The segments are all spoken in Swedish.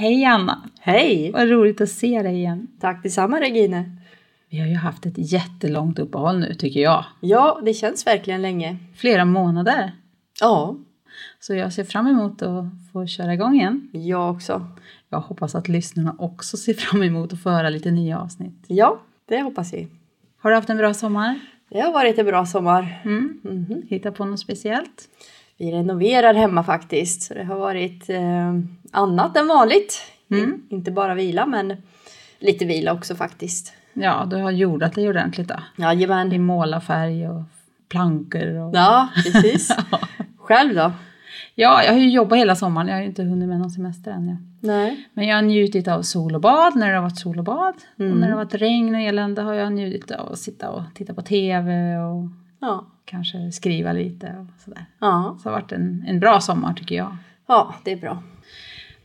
Hej Anna! Hej! Vad roligt att se dig igen. Tack detsamma Regine. Vi har ju haft ett jättelångt uppehåll nu tycker jag. Ja, det känns verkligen länge. Flera månader. Ja, Så jag ser fram emot att få köra igång igen. jag också. Jag hoppas att lyssnarna också ser fram emot att få höra lite nya avsnitt. Ja, det hoppas vi. Har du haft en bra sommar? Det har varit en bra sommar. Mm. Mhm. Hitta på något speciellt? Vi renoverar hemma faktiskt. Så det har varit eh, annat än vanligt. Mm. In, inte bara vila, men lite vila också faktiskt. Ja, du har jordat dig ordentligt då. I Jajamän. målarfärg och plankor och... Ja, precis. Själv då? Ja, jag har ju jobbat hela sommaren. Jag har ju inte hunnit med någon semester än. Ja. Nej. Men jag har njutit av sol och bad när det har varit sol och bad. Och Mm. när det har varit regn och elände har jag njutit av att sitta och titta på TV och Ja. kanske skriva lite och sådär. Ja. Så det har varit en, en bra sommar tycker jag. ja, det är bra.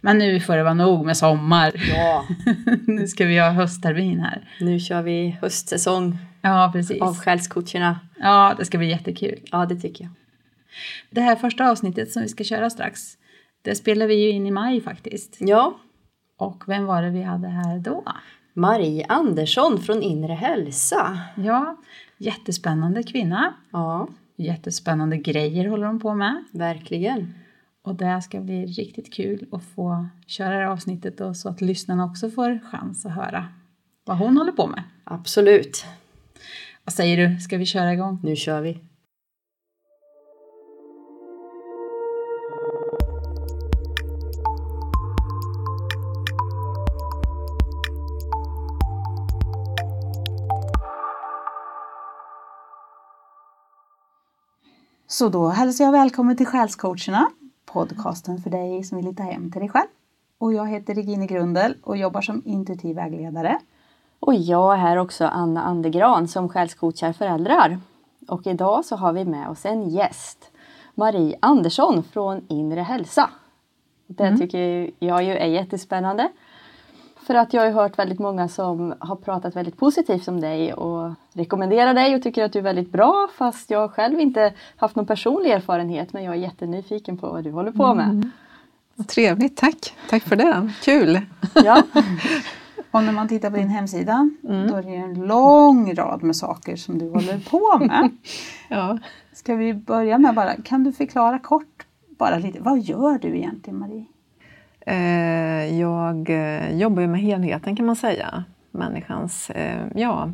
Men nu får det vara nog med sommar. Ja, nu ska vi ha hösttermin här. nu kör vi höstsäsong Ja, precis. av själscoacherna. Ja, det ska bli jättekul. Ja, det tycker jag. Det här första avsnittet som vi ska köra strax, det spelar vi ju in i maj faktiskt. Ja, Och vem var det vi hade här då? Marie Andersson från Inre Hälsa. Ja, jättespännande kvinna. Ja, Jättespännande grejer håller hon på med. verkligen. Och det ska bli riktigt kul att få köra det här avsnittet och så att lyssnarna också får chans att höra vad hon håller på med. Absolut. Vad säger du, ska vi köra igång? Nu kör vi. Så då hälsar jag välkommen till Själscoacherna, podcasten för dig som vill hitta hem till dig själv. Och jag heter Regine Grundel och jobbar som intuitiv vägledare. Och jag är här också Anna Andegran som själscoachar föräldrar. Och idag så har vi med oss en gäst. Marie Andersson från Inre Hälsa. Det tycker jag ju är jättespännande. För att jag har hört väldigt många som har pratat väldigt positivt om dig och rekommenderar dig och tycker att du är väldigt bra fast jag själv inte haft någon personlig erfarenhet men jag är jättenyfiken på vad du håller på med. Vad trevligt, tack! Tack för det, kul! Ja, Och när man tittar på din hemsida då är det en lång rad med saker som du håller på med. Ja. Ska vi börja med bara, kan du förklara kort bara lite, vad gör du egentligen Marie? Eh, jag eh, jobbar ju med helheten kan man säga. Människans, eh, ja,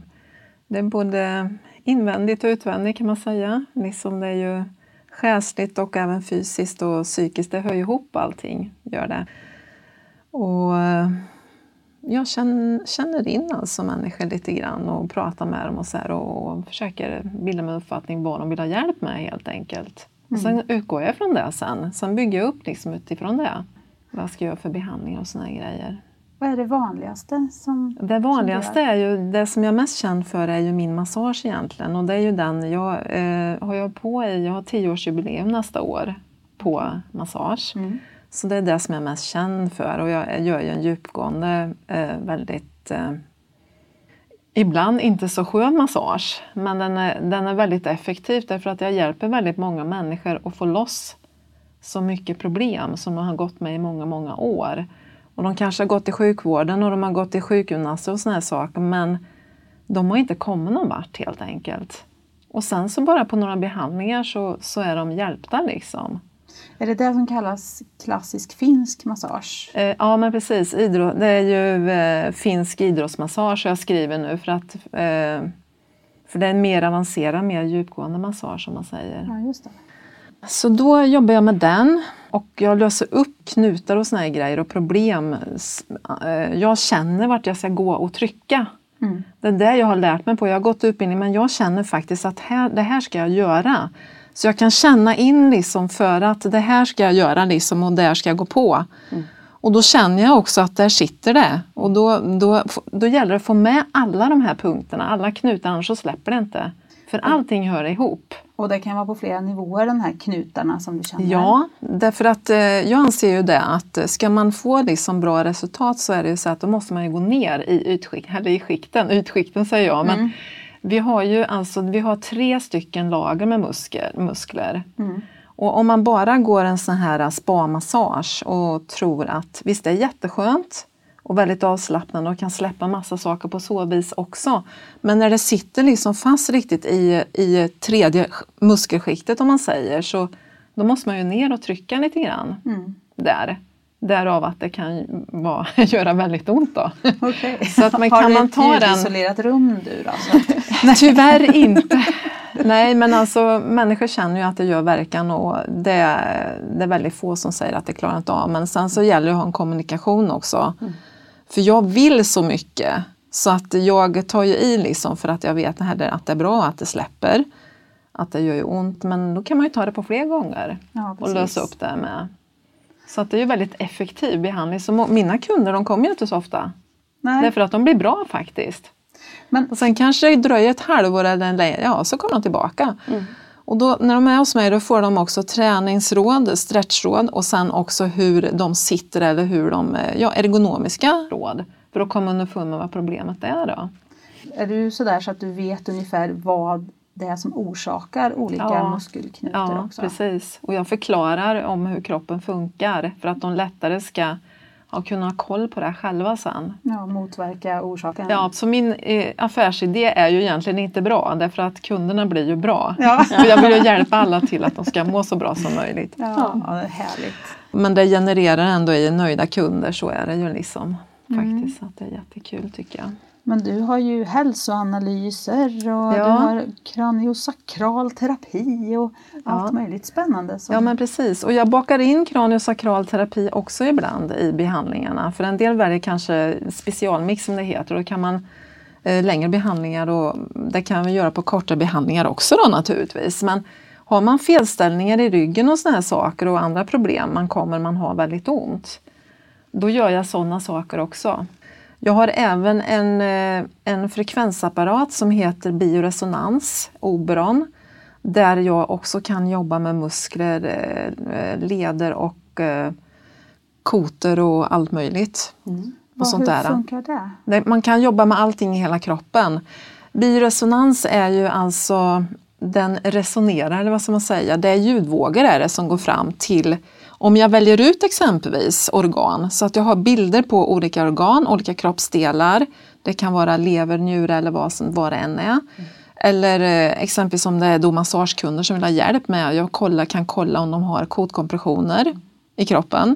det är både invändigt och utvändigt kan man säga. Liksom det är ju själsligt och även fysiskt och psykiskt, det hör ihop allting, gör det. Och jag känner, in alltså människor lite grann och pratar med dem och så och försöker bilda mig en uppfattning vad de vill ha hjälp med helt enkelt. Och sen utgår jag från det sen. Sen bygger jag upp liksom utifrån det. Vad ska jag göra för behandlingar och såna grejer. Vad är det vanligaste som... Det vanligaste är ju, det som jag är mest känd för är ju min massage egentligen. Och det är ju den jag eh, har jag på i, jag har tioårsjubileum nästa år på massage. Mm. Så det är det som jag är mest känd för och jag gör ju en djupgående, eh, väldigt eh, Ibland inte så skön massage, men den är, den är väldigt effektiv därför att jag hjälper väldigt många människor att få loss så mycket problem som de har gått med i många, många år. Och de kanske har gått i sjukvården och de har gått i sjukgymnaster och såna här saker men de har inte kommit någon vart helt enkelt. Och sen så bara på några behandlingar så, så är de hjälpta liksom. Är det det som kallas klassisk finsk massage? Eh, ja men precis, Idrott, det är ju eh, finsk idrottsmassage jag skriver nu för att eh, för det är en mer avancerad, mer djupgående massage som man säger. Ja, just det. Så då jobbar jag med den och jag löser upp knutar och såna här grejer och problem. Eh, Jag känner vart jag ska gå och trycka. Mm. Det är det jag har lärt mig på. Jag har gått utbildning men jag känner faktiskt att här, det här ska jag göra. Så jag kan känna in liksom för att det här ska jag göra liksom och där ska jag gå på. Och då känner jag också att där sitter det. Och då, då, då gäller det att få med alla de här punkterna, alla knutar, annars så släpper det inte. För allting hör ihop. Och det kan vara på flera nivåer de här knutarna som du känner? Ja, därför att eh, jag anser ju det att eh, ska man få liksom bra resultat så är det ju så att då måste man ju gå ner i, utskick, eller i skikten, utskikten säger jag. Men vi har ju alltså vi har tre stycken lager med muskler. muskler. Och om man bara går en sån här spa-massage och tror att visst det är jätteskönt och väldigt avslappnande och kan släppa massa saker på så vis också. Men när det sitter liksom fast riktigt i, i tredje muskelskiktet om man säger så då måste man ju ner och trycka lite grann Mm. där. Därav att det kan vara, göra väldigt ont då. Okay. Så att man, Har kan du man ett ta den... ljudisolerat rum du då? Så Tyvärr inte. Nej men alltså människor känner ju att det gör verkan och det, är- det är väldigt få som säger att det klarar inte av. Men sen så gäller det att ha en kommunikation också. För jag vill så mycket så att jag tar ju i liksom för att jag vet att det är bra att det släpper. Att det gör ju ont men då kan man ju ta det på fler gånger ja, och lösa upp det med. Så att det är ju väldigt effektiv behandling. Så mina kunder de kommer ju inte så ofta. Nej. Därför att de blir bra faktiskt. Men Och sen kanske det dröjer ett halvår eller en längre, ja så kommer de tillbaka. Och då, när de är hos mig då får de också träningsråd, stretchråd och sen också hur de sitter eller hur de, eh, ja ergonomiska råd. För att komma underfund med vad problemet är då. är du sådär så att du vet ungefär vad det är som orsakar olika Ja. muskelknutor Ja, också? precis. Och jag förklarar om hur kroppen funkar för att de lättare ska ja, kunna ha koll på det själva sen. Ja, motverka orsaken. Ja, så min eh, affärsidé är ju egentligen inte bra därför att kunderna blir ju bra. Ja. För jag vill ju hjälpa alla till att de ska må så bra som möjligt. Ja, ja, det är härligt. Men det genererar ändå i nöjda kunder, så är det ju liksom. Mm. Faktiskt, att det är jättekul tycker jag. Men du har ju hälsoanalyser och Ja. du har kraniosakral terapi och allt möjligt spännande. Som... Ja men precis, och jag bakar in kraniosakral terapi också ibland i behandlingarna. För en del väljer kanske specialmix som det heter och då kan man eh, längre behandlingar och det kan vi göra på korta behandlingar också då naturligtvis. Men har man felställningar i ryggen och sådana här saker och andra problem man kommer man ha väldigt ont. Då gör jag sådana saker också. Jag har även en, eh, en frekvensapparat som heter bioresonans, Oberon, där jag också kan jobba med muskler, eh, leder och eh, kotor och allt möjligt. Och Vad, sånt hur där. funkar? Det- Man kan jobba med allting i hela kroppen. Bioresonans är ju alltså, den resonerar, eller vad ska man säga, det är ljudvågor är det som går fram till om jag väljer ut exempelvis organ, så att jag har bilder på olika organ, olika kroppsdelar. Det kan vara lever, njure eller vad, som, vad det än är. Eller eh, exempelvis om det är då massagekunder som vill ha hjälp med, jag kollar, kan kolla om de har kotkompressioner i kroppen.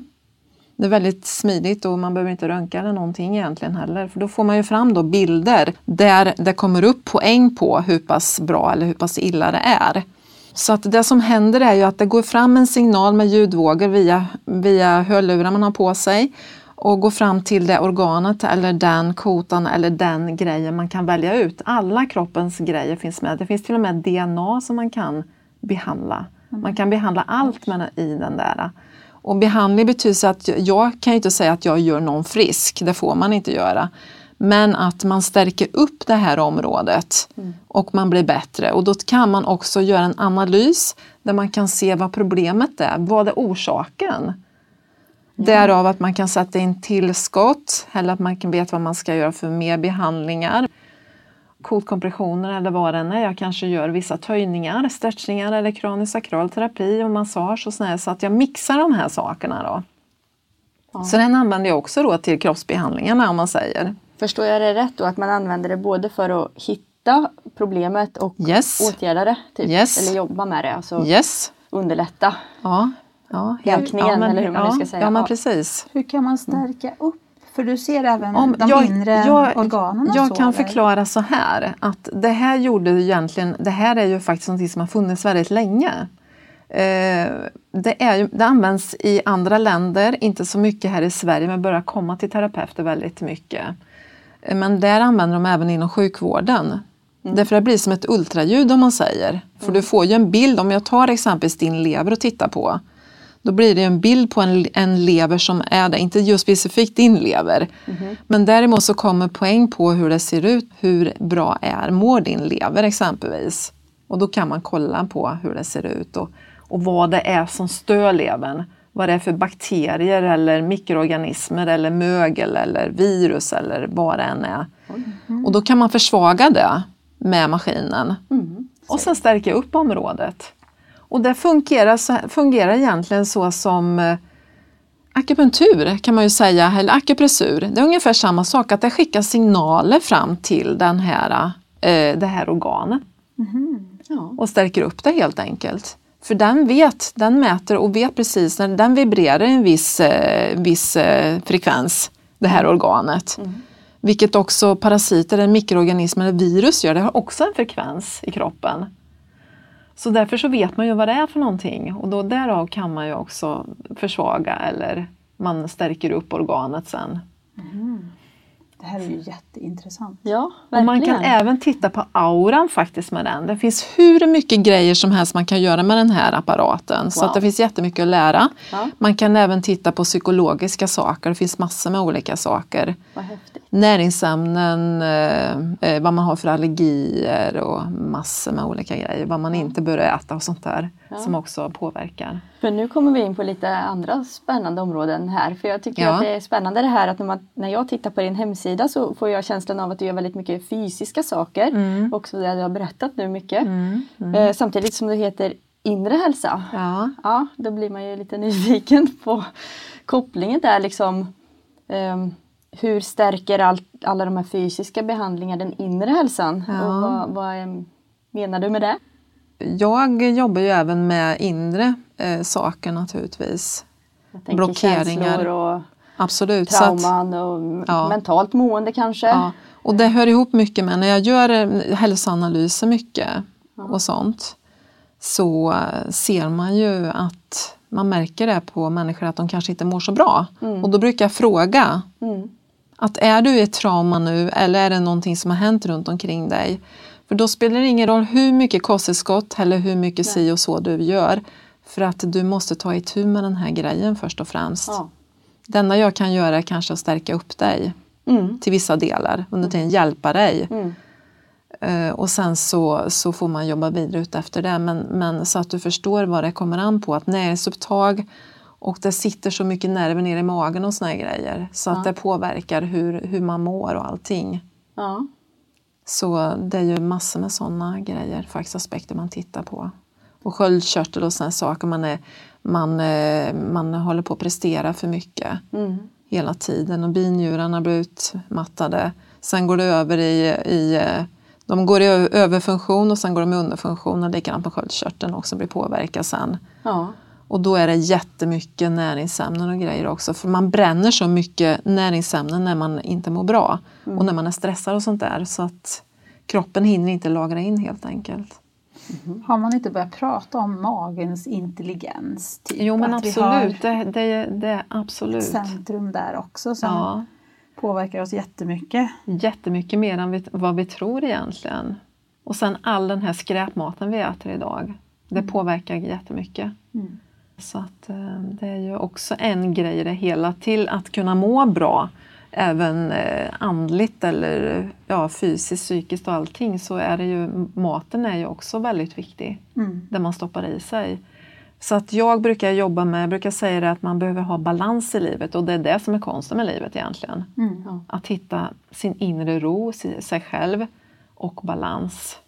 Det är väldigt smidigt och man behöver inte röntga eller någonting egentligen heller. För då får man ju fram då bilder där det kommer upp poäng på hur pass bra eller hur pass illa det är. Så att det som händer är ju att det går fram en signal med ljudvågor via, via hörlurar man har på sig och går fram till det organet eller den kotan eller den grejen man kan välja ut. Alla kroppens grejer finns med. Det finns till och med DNA som man kan behandla. Man kan behandla allt med i den där. Och behandling betyder att jag kan ju inte säga att jag gör någon frisk, det får man inte göra. Men att man stärker upp det här området och man blir bättre. Och då kan man också göra en analys där man kan se vad problemet är. Vad är orsaken? Därav att man kan sätta in tillskott eller att man kan veta vad man ska göra för mer behandlingar. Kotkompressioner eller vad det än är. Jag kanske gör vissa töjningar, stretchningar eller kraniosakral terapi och massage och sådär. Så att jag mixar de här sakerna då. Så den använder jag också då till kroppsbehandlingarna om man säger. Förstår jag det rätt då att man använder det både för att hitta problemet och Yes. åtgärda det? Typ, Yes. Eller jobba med det, alltså Yes. underlätta. Ja. ja Läkningen, eller hur man nu ja, ska säga. Ja, men Ja. precis. Hur kan man stärka upp? För du ser även Om de jag, inre jag, organen och Jag så, kan eller? förklara så här att det här gjorde egentligen, det här är ju faktiskt något som har funnits väldigt länge. Eh, det, är det används i andra länder, inte så mycket här i Sverige, men börjar komma till terapeuter väldigt mycket. Eh, Men där använder de även inom sjukvården. Därför det blir som ett ultraljud om man säger. För du får ju en bild, om jag tar exempelvis din lever och tittar på. Då blir det en bild på en, en lever som är det, inte just specifikt din lever. Men däremot så kommer poäng på hur det ser ut, hur bra är, mår din lever exempelvis. Och då kan man kolla på hur det ser ut och, och vad det är som stör levern. Vad det är för bakterier eller mikroorganismer eller mögel eller virus eller vad det än är. Och då kan man försvaga det med maskinen. Och sen stärka upp området. Och det fungerar, fungerar egentligen så som eh, akupunktur kan man ju säga, eller akupressur. Det är ungefär samma sak, att det skickar signaler fram till den här, eh, det här organet Ja. och stärker upp det helt enkelt. För den vet, den mäter och vet precis när den vibrerar en viss, eh, viss frekvens, det här organet. Vilket också parasiter, mikroorganismer eller virus gör, det har också en frekvens i kroppen. Så därför så vet man ju vad det är för någonting och då därav kan man ju också försvaga eller man stärker upp organet sen. Det här är ju jätteintressant. Ja, Och verkligen. man kan även titta på auran faktiskt med den. Det finns hur mycket grejer som helst man kan göra med den här apparaten. Så Wow. att det finns jättemycket att lära. Ja. Man kan även titta på psykologiska saker. Det finns massor med olika saker. Näringsämnen, eh, eh, vad man har för allergier och massor med olika grejer. Vad man inte bör äta och sånt där som också påverkar. För nu kommer vi in på lite andra spännande områden här. För jag tycker Ja. att det är spännande det här att när, man, när jag tittar på din hemsida så får jag känslan av att du gör väldigt mycket fysiska saker. Mm. Också det du har berättat nu mycket. Eh, samtidigt som det heter inre hälsa. Ja. Ja, då blir man ju lite nyfiken på kopplingen där liksom. ehm, hur stärker all, alla de här fysiska behandlingarna den inre hälsan? Ja. Och vad, vad em, menar du med det? Jag jobbar ju även med inre eh, saker naturligtvis. Jag Blockeringar. och Absolut. trauman och Ja. mentalt mående kanske. Ja, och det hör ihop mycket med när jag gör eh, hälsoanalyser mycket och sånt så eh, ser man ju att man märker det på människor att de kanske inte mår så bra. Och då brukar jag fråga Mm. att är du i ett trauma nu eller är det någonting som har hänt runt omkring dig? För då spelar det ingen roll hur mycket kosttillskott eller hur mycket si och så du gör. För att du måste ta itu med den här grejen först och främst. Ja. Det enda jag kan göra är kanske att stärka upp dig Mm. till vissa delar, under tiden hjälpa dig. Mm. Eh, och sen så, så får man jobba vidare ut efter det. Men, men så att du förstår vad det kommer an på. Att näringsupptag och det sitter så mycket nerver ner i magen och såna grejer. Så att det påverkar hur, hur man mår och allting. Ja. Så det är ju massor med sådana grejer, faktiskt aspekter man tittar på. Och sköldkörtel och sådana saker. Man, är, man, eh, man håller på att prestera för mycket Mm. hela tiden och binjurarna blir utmattade. Sen går det över i, i eh, de går i överfunktion och sen går de i underfunktion och likadant med sköldkörteln också blir påverkad sen. Ja. Och då är det jättemycket näringsämnen och grejer också för man bränner så mycket näringsämnen när man inte mår bra och när man är stressad och sånt där så att kroppen hinner inte lagra in helt enkelt. Har man inte börjat prata om magens intelligens? Typ? Jo men att absolut, det, det, det är ett absolut. centrum där också som Ja. påverkar oss jättemycket. Jättemycket mer än vi, vad vi tror egentligen. Och sen all den här skräpmaten vi äter idag. Det påverkar jättemycket. Mm. Så att, eh, det är ju också en grej i det hela. Till att kunna må bra, även eh, andligt eller ja, fysiskt, psykiskt och allting, så är det ju maten är ju också väldigt viktig. Mm. Det man stoppar i sig. Så att jag brukar jobba med, jag brukar säga det att man behöver ha balans i livet och det är det som är konsten med livet egentligen. Mm. Att hitta sin inre ro, si- sig själv och balans.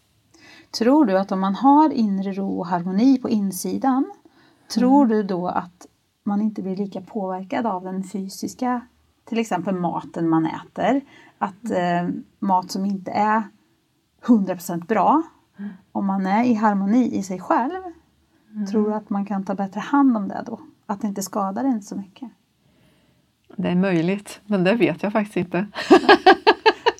Tror du att om man har inre ro och harmoni på insidan, tror Mm. du då att man inte blir lika påverkad av den fysiska, till exempel maten man äter? Att eh, mat som inte är 100% bra, Mm. om man är i harmoni i sig själv, tror du att man kan ta bättre hand om det då? Att det inte skadar en så mycket? Det är möjligt, men det vet jag faktiskt inte.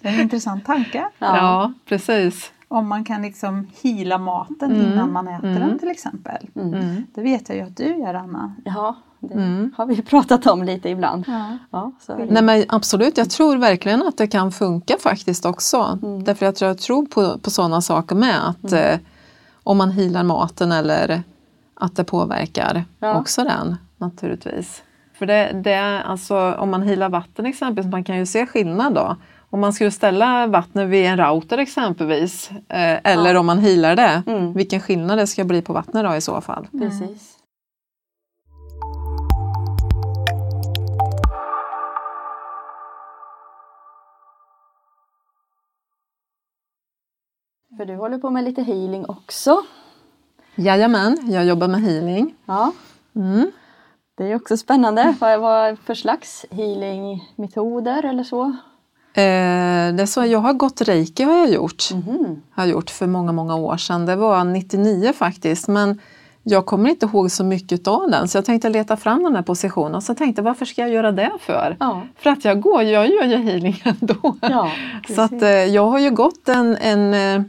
Det är en intressant tanke. Ja, precis. Om man kan liksom hila maten Mm. innan man äter Mm. den till exempel. Mm. Det vet jag ju att du gör Anna. Ja, det Mm. har vi ju pratat om lite ibland. Ja. Ja. Nej, men absolut, jag tror verkligen att det kan funka faktiskt också. Därför att jag tror på, på sådana saker med. Att eh, om man healar maten eller att det påverkar Ja. också den naturligtvis. För det, det är alltså om man healar vatten exempelvis, man kan ju se skillnad då. Om man skulle ställa vattnet vid en router exempelvis, eh, eller om man healar det, Mm. vilken skillnad det ska bli på vattnet då i så fall. Precis. För du håller på med lite healing också. Jajamän, jag jobbar med healing. Ja. Mm. Det är också spännande. Vad, vad för slags healingmetoder eller så? Eh, det så, jag har gått reiki har jag gjort. Mhm. Har gjort för många, många år sedan. Det var 99 faktiskt. Men jag kommer inte ihåg så mycket av den så jag tänkte leta fram den här positionen och så tänkte varför ska jag göra det för? Ja. För att jag går, jag gör ju healing ändå. Ja, så att eh, jag har ju gått en, en eh,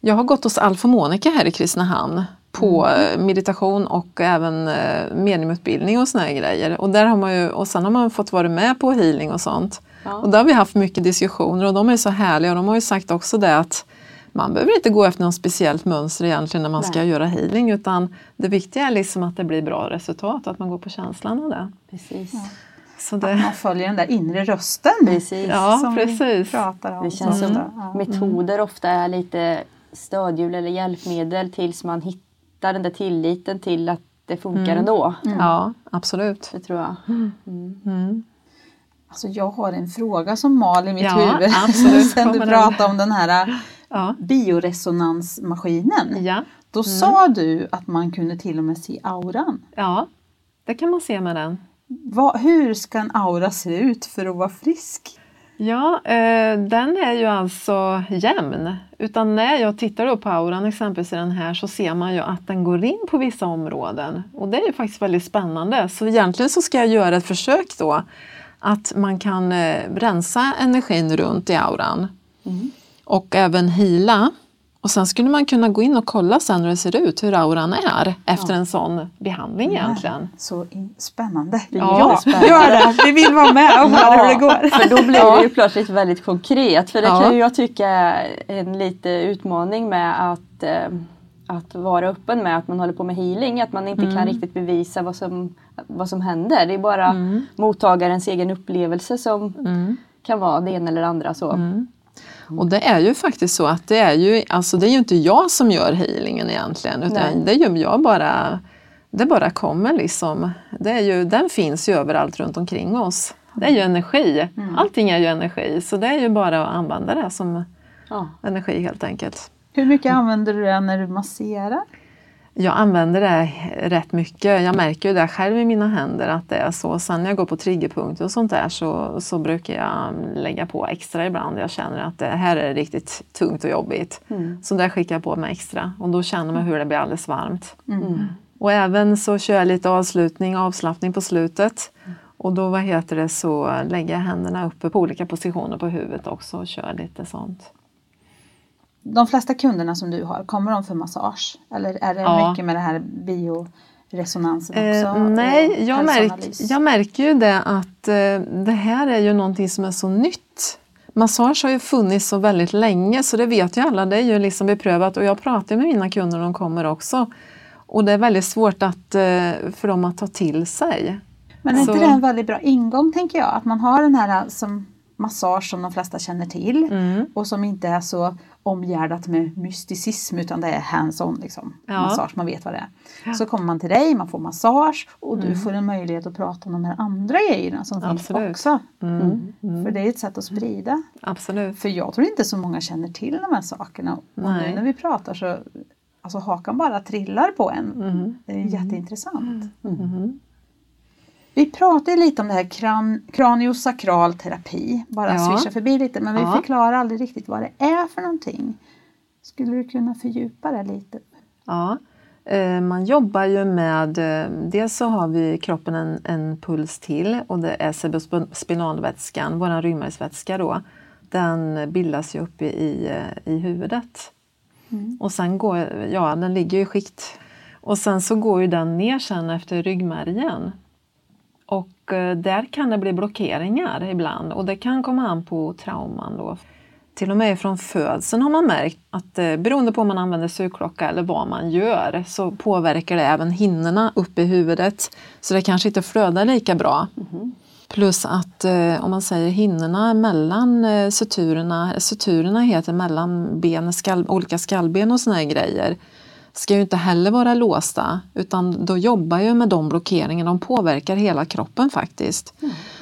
jag har gått hos Alf och Monica här i Kristinehamn på eh, meditation och även eh, mediumutbildning och såna här grejer. Och, där har man ju, och sen har man fått vara med på healing och sånt. Ja. Och där har vi haft mycket diskussioner och de är så härliga och de har ju sagt också det att man behöver inte gå efter något speciellt mönster egentligen när man ska Nej. göra healing utan det viktiga är liksom att det blir bra resultat, att man går på känslan av det. Precis. Så Att det man följer den där inre rösten. Precis. ja, som vi precis. pratar om. Det känns så som. Ja. metoder ofta är lite stödhjul eller hjälpmedel tills man hittar den där tilliten till att det funkar ändå. Ja, absolut. Det tror jag. Mm. Alltså jag har en fråga som mal i mitt Ja, huvud. absolut. Sen du pratade om den här Ja. bioresonansmaskinen. Ja. Då sa du att man kunde till och med se auran. ja, det kan man se med den. Vad, hur ska en aura se ut för att vara frisk? Ja, eh, den är ju alltså jämn. Utan när jag tittar på auran exempelvis i den här så ser man ju att den går in på vissa områden. Och det är ju faktiskt väldigt spännande. Så egentligen så ska jag göra ett försök då att man kan eh, rensa energin runt i auran. Och även hila. Och sen skulle man kunna gå in och kolla sen hur det ser ut, hur auran är efter en sån behandling egentligen. Så spännande. Det Ja, jättespännande. Gör det! Vi vill vara med och höra hur det går. För då blir det ju plötsligt väldigt konkret. För det Ja. kan ju jag tycka är en lite utmaning med att, eh, att vara öppen med att man håller på med healing. Att man inte kan riktigt bevisa vad som, vad som händer. Det är bara mottagarens egen upplevelse som kan vara det ena eller det andra. Så. Och det är ju faktiskt så att det är ju, alltså det är ju inte jag som gör healingen egentligen utan Nej. det gör jag bara, det bara kommer liksom. Det är ju, den finns ju överallt runt omkring oss. Det är ju energi, allting är ju energi så det är ju bara att använda det som Ja. energi helt enkelt. Hur mycket använder du det när du masserar? Jag använder det rätt mycket. Jag märker ju det själv i mina händer att det är så. Sen när jag går på triggerpunkter och sånt där så, så brukar jag lägga på extra ibland. Jag känner att det här är riktigt tungt och jobbigt. Så där skickar jag på mig extra och då känner man hur det blir alldeles varmt. Och även så kör jag lite avslutning, avslappning på slutet. Och då vad heter det, så lägger jag händerna uppe på olika positioner på huvudet också och kör lite sånt. De flesta kunderna som du har, kommer de för massage? Eller är det Ja. mycket med det här bioresonansen också? Eh, nej, jag, märk, jag märker ju det att eh, det här är ju någonting som är så nytt. Massage har ju funnits så väldigt länge så det vet ju alla, det är ju liksom beprövat och jag pratar med mina kunder de kommer också. Och det är väldigt svårt att, eh, för dem att ta till sig. Men är inte Så- det en väldigt bra ingång tänker jag? Att man har den här som massage som de flesta känner till Mm. och som inte är så omgärdat med mysticism utan det är hands-on liksom. Ja. massage, man vet vad det är. Så kommer man till dig, man får massage och Mm. du får en möjlighet att prata om de här andra grejerna som Absolut. finns också. Mm. För det är ett sätt att sprida. Absolut. För jag tror inte så många känner till de här sakerna. Och Nej. nu när vi pratar så alltså hakan bara trillar på en. Mm. Det är jätteintressant. Vi pratade lite om det här kran, kraniosakral terapi. Bara Ja. swisha förbi lite men vi Ja. förklarar aldrig riktigt vad det är för någonting. Skulle du kunna fördjupa det lite? Ja, eh, man jobbar ju med, eh, dels så har vi i kroppen en, en puls till och det är cerebrospinalvätskan, vår ryggmärgsvätska då. Den bildas ju uppe i, eh, i huvudet. Och sen går, ja den ligger ju i skikt. Och sen så går ju den ner sen efter ryggmärgen. Och eh, där kan det bli blockeringar ibland och det kan komma an på trauman då. Till och med från födseln har man märkt att eh, beroende på om man använder sugklocka eller vad man gör så påverkar det även hinnorna uppe i huvudet. Så det kanske inte flödar lika bra. Plus att eh, om man säger hinnorna mellan suturerna, suturerna heter mellan ben, skall, olika skallben och såna här grejer ska ju inte heller vara låsta utan då jobbar jag med de blockeringarna, de påverkar hela kroppen faktiskt.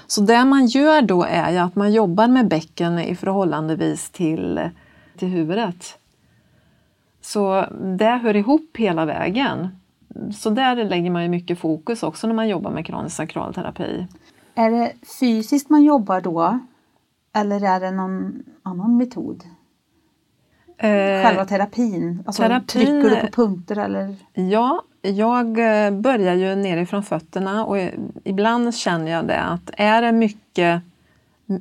Så det man gör då är ju att man jobbar med bäcken i förhållandevis till, till huvudet. Så det hör ihop hela vägen. Så där lägger man ju mycket fokus också när man jobbar med kranisk sakralterapi. Är det fysiskt man jobbar då? Eller är det någon annan metod? Själva terapin? Alltså, terapin- Trycker du på punkter eller? Ja, jag eh, börjar ju nerifrån fötterna och ibland känner jag det att är det mycket,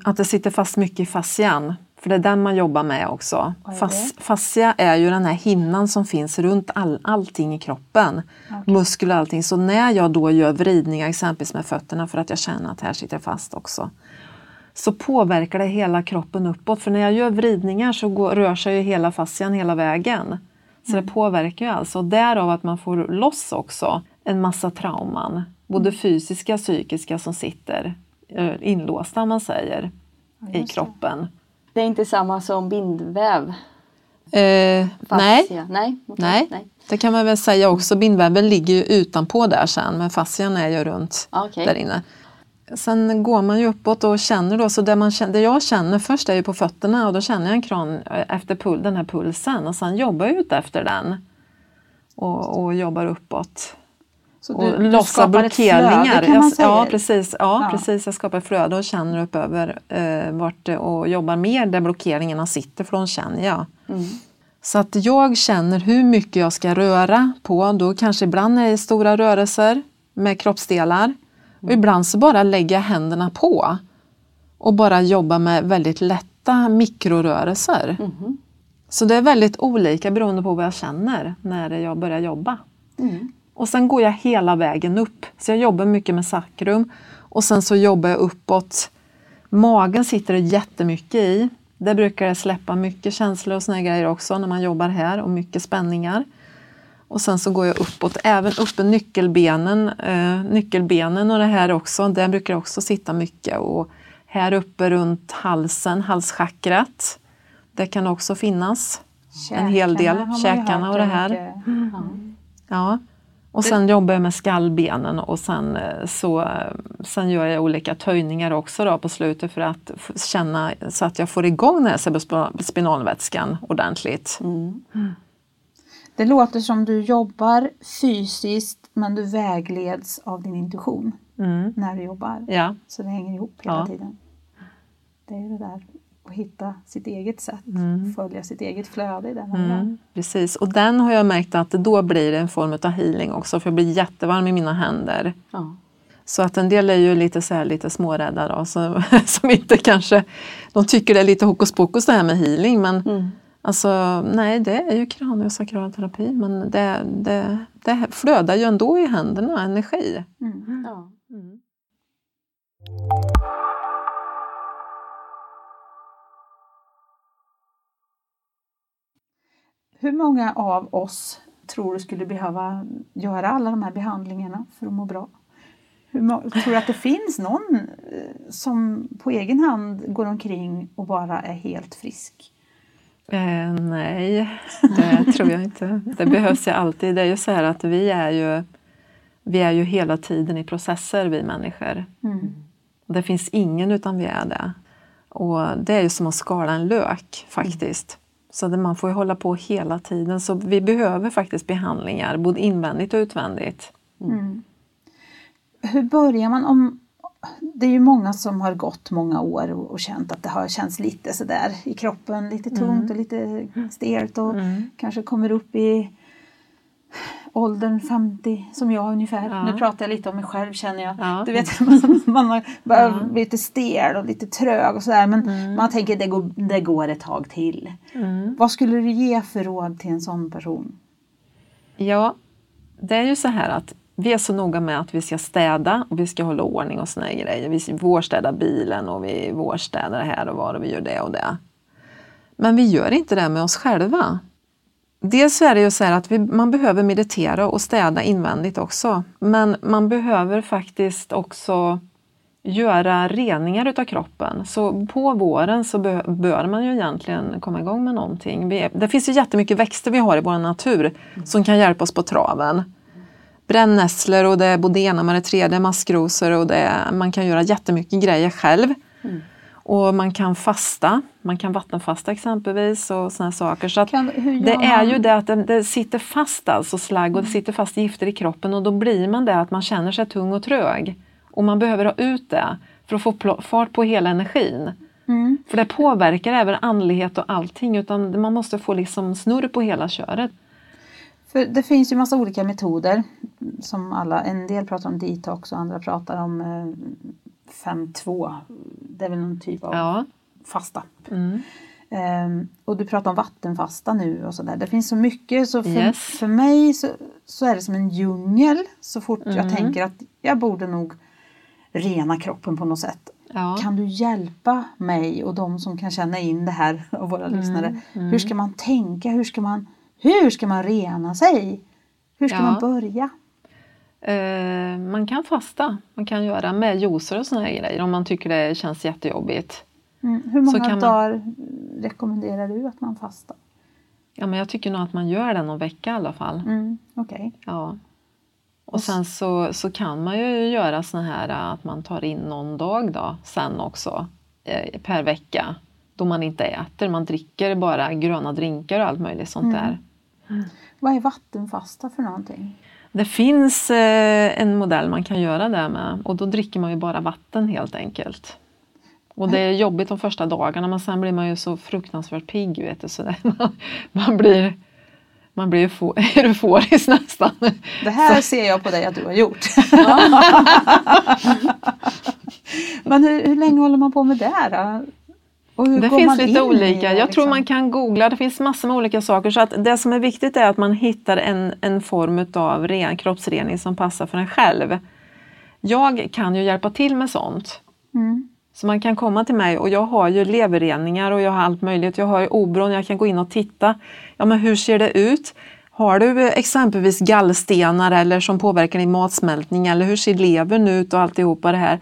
att det sitter fast mycket i fascian, för det är den man jobbar med också. Fas, fascia är ju den här hinnan som finns runt all, allting i kroppen, muskler och allting. Så när jag då gör vridningar exempelvis med fötterna för att jag känner att här sitter fast också, så påverkar det hela kroppen uppåt. För när jag gör vridningar så går, rör sig ju hela fascian hela vägen. Så det påverkar ju alltså. Därav att man får loss också en massa trauman. Både fysiska och psykiska som sitter eh, inlåsta om man säger i kroppen. Det är inte samma som bindväv? Eh, nej. Nej. okej, nej, nej. det kan man väl säga också. Bindväven ligger ju utanpå där sen men fascian är ju runt Ja, okej. där inne. Sen går man ju uppåt och känner då, så det, man känner, det jag känner först är ju på fötterna och då känner jag en kran eh, efter pul, den här pulsen och sen jobbar jag ut efter den. Och, och jobbar uppåt. Så Och lossar ett flöde, blockeringar. kan man säga. ja, precis, ja, Ja. precis. Jag skapar flöde och känner upp över eh, vart det- och jobbar mer där blockeringarna sitter för de känner jag. Mm. Så att jag känner hur mycket jag ska röra på. Då kanske ibland är det stora rörelser med kroppsdelar. Och ibland så bara lägger jag händerna på. Och bara jobba med väldigt lätta mikrorörelser. Mm. Så det är väldigt olika beroende på vad jag känner när jag börjar jobba. Mm. Och sen går jag hela vägen upp. Så jag jobbar mycket med sakrum och sen så jobbar jag uppåt. Magen sitter det jättemycket i. Där brukar det släppa mycket känslor och såna grejer också när man jobbar här och mycket spänningar. Och sen så går jag uppåt, även uppe nyckelbenen, eh, nyckelbenen och det här också. Där brukar det också sitta mycket. Och här uppe runt halsen, halschakrat. Det kan också finnas en hel del. Käkarna Käkarna och det är här. mycket- Ja. Och sen jobbar jag med skallbenen och sen, eh, så, eh, sen gör jag olika töjningar också då på slutet för att känna så att jag får igång den här cerebrospinalvätskan ordentligt. Mm. Det låter som du jobbar fysiskt men du vägleds av din intuition Mm. när du jobbar. Ja. Så det hänger ihop hela Ja. tiden. Det är det där att hitta sitt eget sätt, följa sitt eget flöde i den mm. Mm, precis, och den har jag märkt att då blir det en form av healing också för jag blir jättevarm i mina händer. Ja. Så att en del är ju lite, så här, lite smårädda då, så, som inte kanske, de tycker det är lite hokus pokus det här med healing men Mm. Alltså nej, det är ju kraniosakralterapi terapi men det, det, det flödar ju ändå i händerna, energi. Mm. Ja. Hur många av oss tror du skulle behöva göra alla de här behandlingarna för att må bra? Hur tror du att det finns någon eh, som på egen hand går omkring och bara är helt frisk? Eh, nej, det tror jag inte. Det behövs ju alltid. Det är ju så här att vi är ju, vi är ju hela tiden i processer vi människor. Mm. Det finns ingen utan vi är det. Och det är ju som att skala en lök faktiskt. Så det, man får ju hålla på hela tiden. Så vi behöver faktiskt behandlingar, både invändigt och utvändigt. Mm. Hur börjar man om... Det är ju många som har gått många år och, och känt att det har känts lite sådär i kroppen, lite tungt och lite stelt och kanske kommer upp i åldern 50 som jag ungefär. Ja. Nu pratar jag lite om mig själv känner jag. Ja. Du vet, man, man har börjat bli lite stel och lite trög och sådär men man tänker det går, det går ett tag till. Vad skulle du ge för råd till en sån person? Ja, det är ju så här att vi är så noga med att vi ska städa och vi ska hålla ordning och såna grejer. Vi vårstädar bilen och vi vårstädar här och var och vi gör det och det. Men vi gör inte det med oss själva. Dels är det ju så här att vi, man behöver meditera och städa invändigt också. Men man behöver faktiskt också göra reningar utav kroppen. Så på våren så bör man ju egentligen komma igång med någonting. Vi, det finns ju jättemycket växter vi har i vår natur som kan hjälpa oss på traven. Brännässlor och det är med det tredje, maskrosor och det, man kan göra jättemycket grejer själv. Och man kan fasta Man kan vattenfasta exempelvis och sådana saker. Så att Kan- det är ju det att det, det sitter fast alltså slagg och det sitter fast gifter i kroppen och då blir man det att man känner sig tung och trög. Och man behöver ha ut det för att få fart på hela energin. Mm. För det påverkar även andlighet och allting utan man måste få liksom snurr på hela köret. För det finns ju massa olika metoder som alla, en del pratar om detox och andra pratar om eh, 5-2. Det är väl någon typ av Ja. fasta. Mm. Ehm, och du pratar om vattenfasta nu och sådär. Det finns så mycket så för, Yes. för mig så, så är det som en djungel så fort jag Mm. tänker att jag borde nog rena kroppen på något sätt. Ja. Kan du hjälpa mig och de som kan känna in det här och våra Mm, lyssnare. Hur ska man tänka? Hur ska man, hur ska man rena sig? Hur ska Ja. man börja? Eh, man kan fasta, man kan göra med juicer och såna här grejer om man tycker det känns jättejobbigt. Mm. Hur många kan man- dagar rekommenderar du att man fastar? Ja, men jag tycker nog att man gör det någon vecka i alla fall. Mm. Okej. Ja. Och sen så, så kan man ju göra såna här äh, att man tar in någon dag då sen också eh, per vecka då man inte äter, man dricker bara gröna drinkar och allt möjligt sånt där. Vad är vattenfasta för någonting? Det finns eh, en modell man kan göra det med och då dricker man ju bara vatten helt enkelt. Och det är jobbigt de första dagarna men sen blir man ju så fruktansvärt pigg vet du, så man, man blir man blir eufo- euforisk nästan. Det här ser jag på dig att du har gjort. Men hur, hur länge håller man på med det då? Det finns lite olika. det, Jag tror liksom? man kan googla, det finns massor med olika saker. Så att det som är viktigt är att man hittar en, en form av ren, kroppsrening som passar för en själv. Jag kan ju hjälpa till med sånt. Mm. Så man kan komma till mig och jag har ju leverreningar och jag har allt möjligt. Jag har ju obron, jag kan gå in och titta. Ja men hur ser det ut? Har du exempelvis gallstenar eller som påverkar din matsmältning eller hur ser levern ut och alltihopa det här.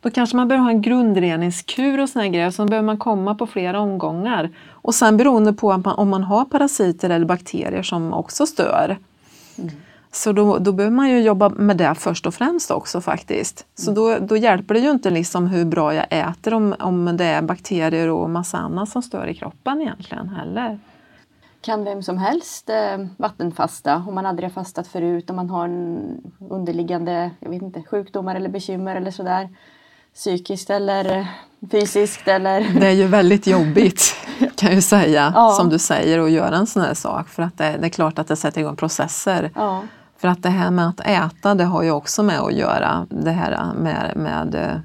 Då kanske man behöver ha en grundreningskur och såna grejer. Så behöver man komma på flera omgångar. Och sen beroende på man, om man har parasiter eller bakterier som också stör. Så då, då behöver man ju jobba med det först och främst också faktiskt. Så då, då hjälper det ju inte liksom hur bra jag äter om, om det är bakterier och massa annat som stör i kroppen egentligen heller. Kan vem som helst eh, vattenfasta om man aldrig har fastat förut, om man har en underliggande jag vet inte, sjukdomar eller bekymmer eller sådär. Psykiskt eller eh, fysiskt eller... Det är ju väldigt jobbigt kan jag ju säga, Ja. som du säger, att göra en sån här sak. För att det, det är klart att det sätter igång processer. Ja. För att det här med att äta, det har ju också med att göra det här med, med, eh,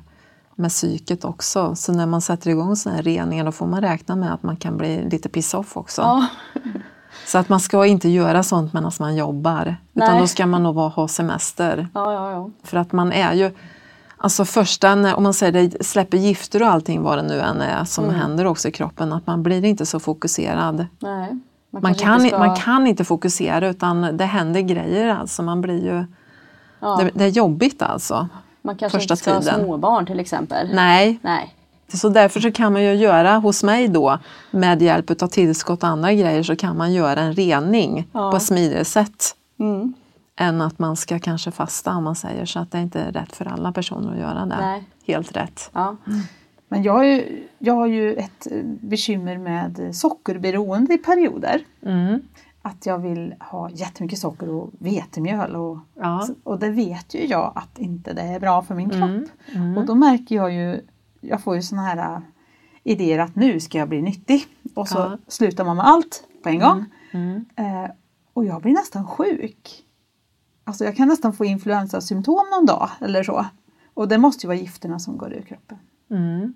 med psyket också. Så när man sätter igång såna här reningar då får man räkna med att man kan bli lite piss-off också. Ja. Så att man ska inte göra sånt medan man jobbar. Utan Nej. då ska man nog ha semester. Ja, ja, ja. För att man är ju, alltså första, när, om man säger det, släpper gifter och allting vad det nu än är som Mm. händer också i kroppen, att man blir inte så fokuserad. Nej. Man kanske kan, inte ska- man kan inte fokusera utan det händer grejer alltså. Man blir ju, ja. det, det är jobbigt alltså. Man kanske första inte ska tiden. ha småbarn till exempel. Nej, Nej. så därför så kan man ju göra hos mig då med hjälp av tillskott och andra grejer så kan man göra en rening Ja. på ett smidigare sätt. Mm. Än att man ska kanske fasta om man säger så att det är inte är rätt för alla personer att göra det. Nej. Helt rätt. Ja. Men jag har, ju, jag har ju ett bekymmer med sockerberoende i perioder. Mm. Att jag vill ha jättemycket socker och vetemjöl. Och, Ja. och det vet ju jag att inte det är bra för min kropp. Mm. Mm. Och då märker jag ju, jag får ju såna här äh, idéer att nu ska jag bli nyttig. Och så Ja. slutar man med allt på en gång. Mm. Eh, och jag blir nästan sjuk. Alltså jag kan nästan få influensasymptom någon dag eller så. Och det måste ju vara gifterna som går ur kroppen. Mm.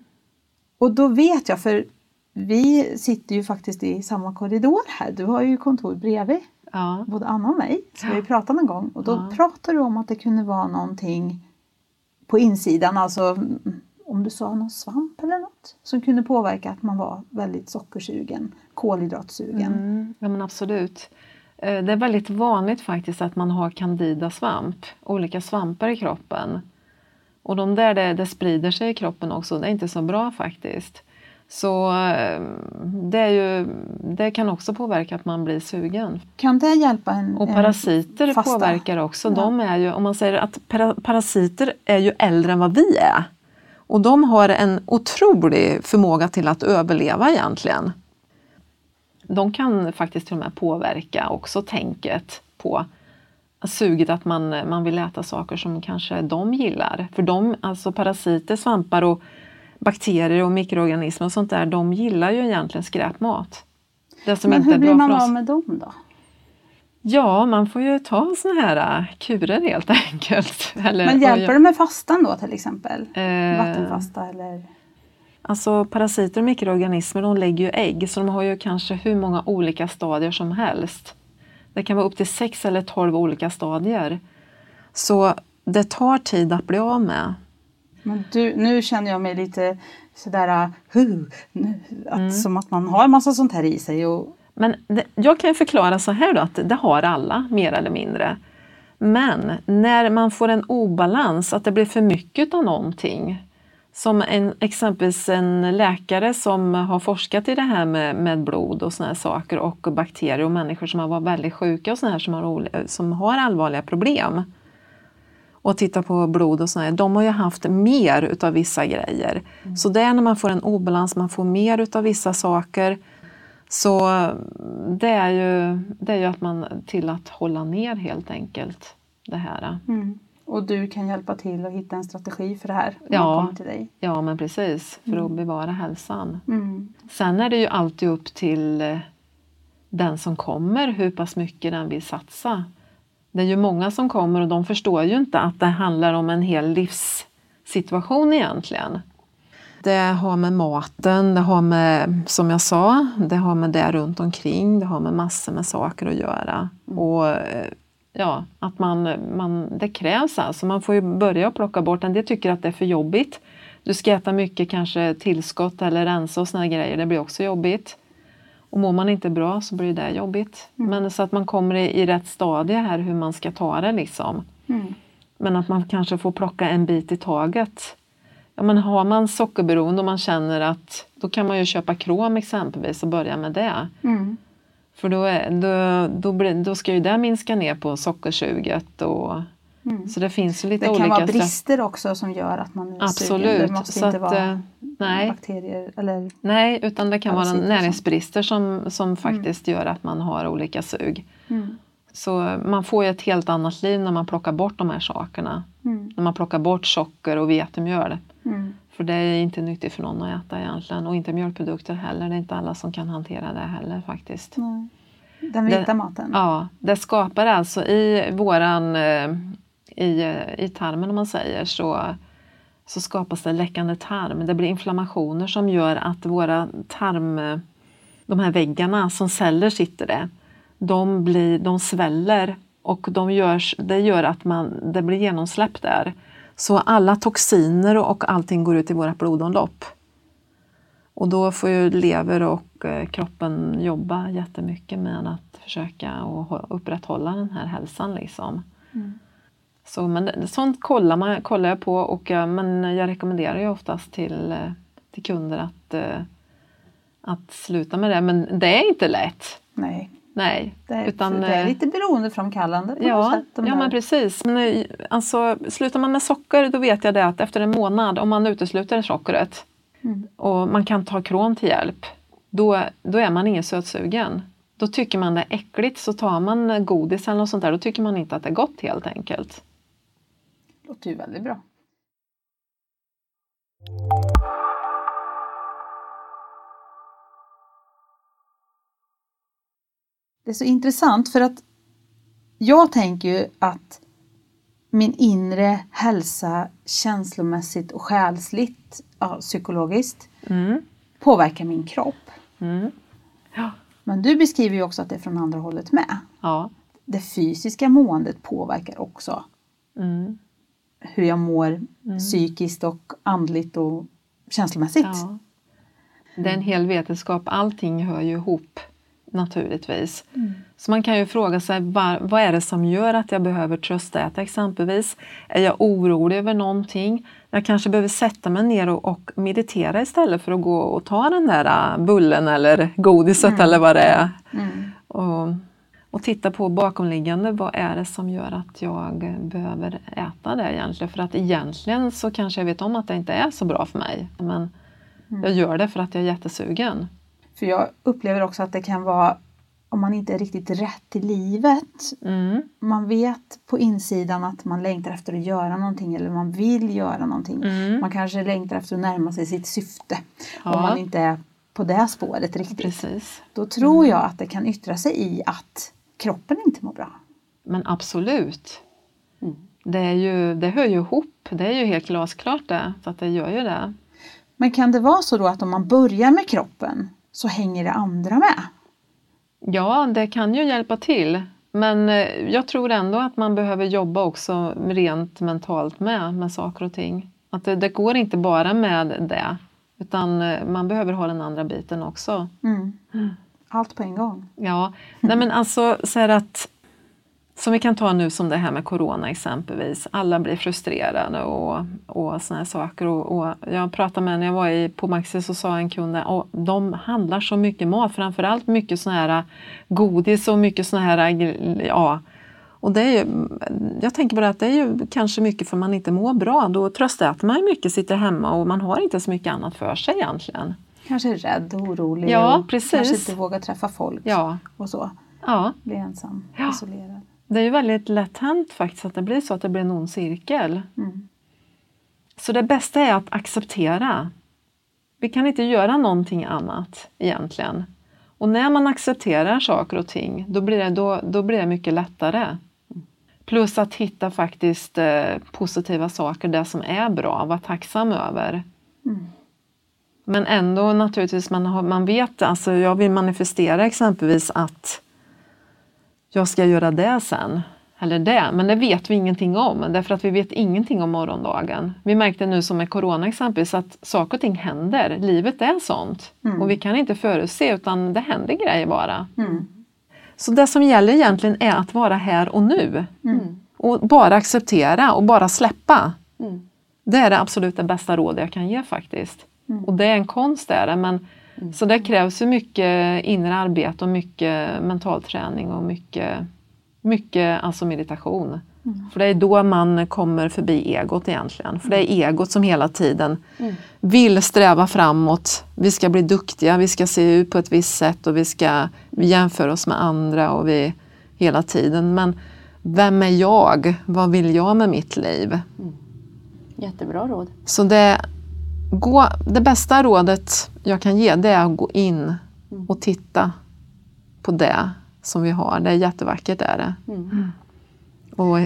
Och då vet jag, för vi sitter ju faktiskt i samma korridor här. Du har ju kontor bredvid Ja. både Anna och mig. Så vi pratade någon gång och då Ja. pratade du om att det kunde vara någonting på insidan, alltså om du sa någon svamp eller något som kunde påverka att man var väldigt sockersugen, kolhydratsugen. Mm. ja men absolut. Eh, Det är väldigt vanligt faktiskt att man har candida svamp, olika svampar i kroppen. Och de där det, det sprider sig i kroppen också, det är inte så bra faktiskt. Så eh, det, ju, det kan också påverka att man blir sugen. Kan det hjälpa en? Och en parasiter fasta? påverkar också. Ja. De är ju, om man säger att para- parasiter är ju äldre än vad vi är. Och de har en otrolig förmåga till att överleva egentligen. De kan faktiskt till och med påverka också tänket på suget att man, man vill äta saker som kanske de gillar. För de, alltså parasiter, svampar och bakterier och mikroorganismer och sånt där, de gillar ju egentligen skräpmat. Det som Men hur blir man av med dem då? Ja, man får ju ta såna här äh, kurer helt enkelt. Eller, Men hjälper det med fastan då till exempel? Eh, Vattenfasta eller? Alltså parasiter och mikroorganismer de lägger ju ägg så de har ju kanske hur många olika stadier som helst. Det kan vara upp till sex eller tolv olika stadier. Så det tar tid att bli av med. Men du, nu känner jag mig lite sådär, uh, att, mm. som att man har en massa sånt här i sig. Och... Men det, jag kan förklara så här då, att det har alla mer eller mindre. Men när man får en obalans, att det blir för mycket av någonting, som en, exempelvis en läkare som har forskat i det här med, med blod och såna här saker och bakterier och människor som har varit väldigt sjuka och såna här som har, som har allvarliga problem och tittar på blod och sådär, de har ju haft mer utav vissa grejer. Mm. Så det är när man får en obalans, man får mer utav vissa saker. Så det är ju, det är ju att man till att hålla ner helt enkelt det här. Mm. Och du kan hjälpa till att hitta en strategi för det här ja, till dig. Ja, men precis. För mm. att bevara hälsan. Mm. Sen är det ju alltid upp till eh, den som kommer hur pass mycket den vill satsa. Det är ju många som kommer och de förstår ju inte att det handlar om en hel livssituation egentligen. Det har med maten, det har med, som jag sa, det har med det runt omkring, det har med massor med saker att göra. Mm. Och eh, ja, att man, man, det krävs alltså. Man får ju börja plocka bort en del tycker att det är för jobbigt. Du ska äta mycket kanske tillskott eller rensa och såna grejer, det blir också jobbigt. Och mår man inte bra så blir det jobbigt. Mm. Men så att man kommer i, i rätt stadie här hur man ska ta det liksom. Mm. Men att man kanske får plocka en bit i taget. Ja, men har man sockerberoende och man känner att då kan man ju köpa krom exempelvis och börja med det. Mm. För då, är, då, då, då ska ju det minska ner på sockersuget och Mm. Så det finns lite olika... Det kan vara brister också som gör att man är Absolut. sugen. Det måste så inte att, vara eh, nej. bakterier eller... Nej, utan det kan vara näringsbrister som, som mm. faktiskt mm. gör att man har olika sug. Mm. Så man får ju ett helt annat liv när man plockar bort de här sakerna. Mm. När man plockar bort socker och vetemjöl. Mm. För det är inte nyttigt för någon att äta egentligen och inte mjölkprodukter heller. Det är inte alla som kan hantera det heller faktiskt. Den vita det, maten? Ja, det skapar alltså i våran eh, i, i tarmen om man säger så, så skapas det läckande tarm. Det blir inflammationer som gör att våra tarm, de här väggarna som celler sitter det, de, blir, de sväller och de görs, det gör att man, det blir genomsläpp där. Så alla toxiner och allting går ut i vårt blodomlopp. Och då får ju lever och eh, kroppen jobba jättemycket med att försöka upprätthålla den här hälsan. Liksom. Mm. Så, men sånt kollar, man, kollar jag på och men jag rekommenderar ju oftast till, eh, till kunder att, eh, att sluta med det. Men det är inte lätt. Nej. Nej. Det är, utan, det är eh, lite beroendeframkallande på ja, något sätt. Ja, men precis. Men, alltså, slutar man med socker då vet jag det att efter en månad, om man utesluter sockret mm. och man kan ta krom till hjälp, då, då är man ingen sötsugen. Då tycker man det är äckligt, så tar man godis eller något sånt där, då tycker man inte att det är gott helt enkelt låter ju väldigt bra. Det är så intressant för att jag tänker ju att min inre hälsa känslomässigt och själsligt, ja, psykologiskt, mm. påverkar min kropp. Mm. Ja. Men du beskriver ju också att det är från andra hållet med. Ja. Det fysiska måendet påverkar också. Mm hur jag mår mm. psykiskt och andligt och känslomässigt. Ja. Det är en hel vetenskap, allting hör ju ihop naturligtvis. Mm. Så man kan ju fråga sig var, vad är det som gör att jag behöver tröstäta exempelvis? Är jag orolig över någonting? Jag kanske behöver sätta mig ner och, och meditera istället för att gå och ta den där äh, bullen eller godiset mm. eller vad det är. Mm. Och, och titta på bakomliggande, vad är det som gör att jag behöver äta det egentligen? För att egentligen så kanske jag vet om att det inte är så bra för mig. Men jag gör det för att jag är jättesugen. För jag upplever också att det kan vara om man inte är riktigt rätt i livet. Mm. Man vet på insidan att man längtar efter att göra någonting eller man vill göra någonting. Mm. Man kanske längtar efter att närma sig sitt syfte. Ja. Om man inte är på det spåret riktigt. Precis. Då tror jag att det kan yttra sig i att kroppen inte mår bra. Men absolut. Mm. Det, är ju, det hör ju ihop. Det är ju helt glasklart det. Så att det gör ju det. Men kan det vara så då att om man börjar med kroppen så hänger det andra med? Ja, det kan ju hjälpa till. Men eh, jag tror ändå att man behöver jobba också rent mentalt med, med saker och ting. Att det, det går inte bara med det. Utan eh, man behöver ha den andra biten också. Mm. Allt på en gång. Ja, nej men alltså så här att som vi kan ta nu som det här med Corona exempelvis. Alla blir frustrerade och, och såna här saker. Och, och jag pratade med när jag var i, på Maxi så sa en kund att de handlar så mycket mat, framförallt mycket såna här godis och mycket såna här, ja. Och det är ju, jag tänker på det att det är ju kanske mycket för man inte mår bra. Då tröstäter man ju mycket, sitter hemma och man har inte så mycket annat för sig egentligen. Kanske är rädd och orolig Ja, och precis. kanske inte vågar träffa folk Ja, och så. ja. Bli ensam, Ja. isolerad. Det är ju väldigt lätt hänt faktiskt att det blir så att det blir en ond cirkel. Mm. Så det bästa är att acceptera. Vi kan inte göra någonting annat egentligen. Och när man accepterar saker och ting, då blir det, då, då blir det mycket lättare. Plus att hitta faktiskt eh, positiva saker, det som är bra, vara tacksam över. Mm. Men ändå naturligtvis, man, har, man vet, alltså jag vill manifestera exempelvis att jag ska göra det sen. Eller det, men det vet vi ingenting om därför att vi vet ingenting om morgondagen. Vi märkte nu som med Corona exempelvis att saker och ting händer. Livet är sånt. Mm. Och vi kan inte förutse utan det händer grejer bara. Mm. Så det som gäller egentligen är att vara här och nu. Mm. Och bara acceptera och bara släppa. Mm. Det är det absolut det bästa råd jag kan ge faktiskt. Mm. Och det är en konst är det, men så det krävs ju mycket inre arbete och mycket mental träning och mycket, mycket alltså meditation. Mm. För det är då man kommer förbi egot egentligen. För det är egot som hela tiden Mm. vill sträva framåt. Vi ska bli duktiga, vi ska se ut på ett visst sätt och vi ska jämföra oss med andra och vi hela tiden. Men vem är jag? Vad vill jag med mitt liv? Jättebra råd. Så det, gå, det bästa rådet jag kan ge det är att gå in och titta på det som vi har. Det är jättevackert är det. Mm. Och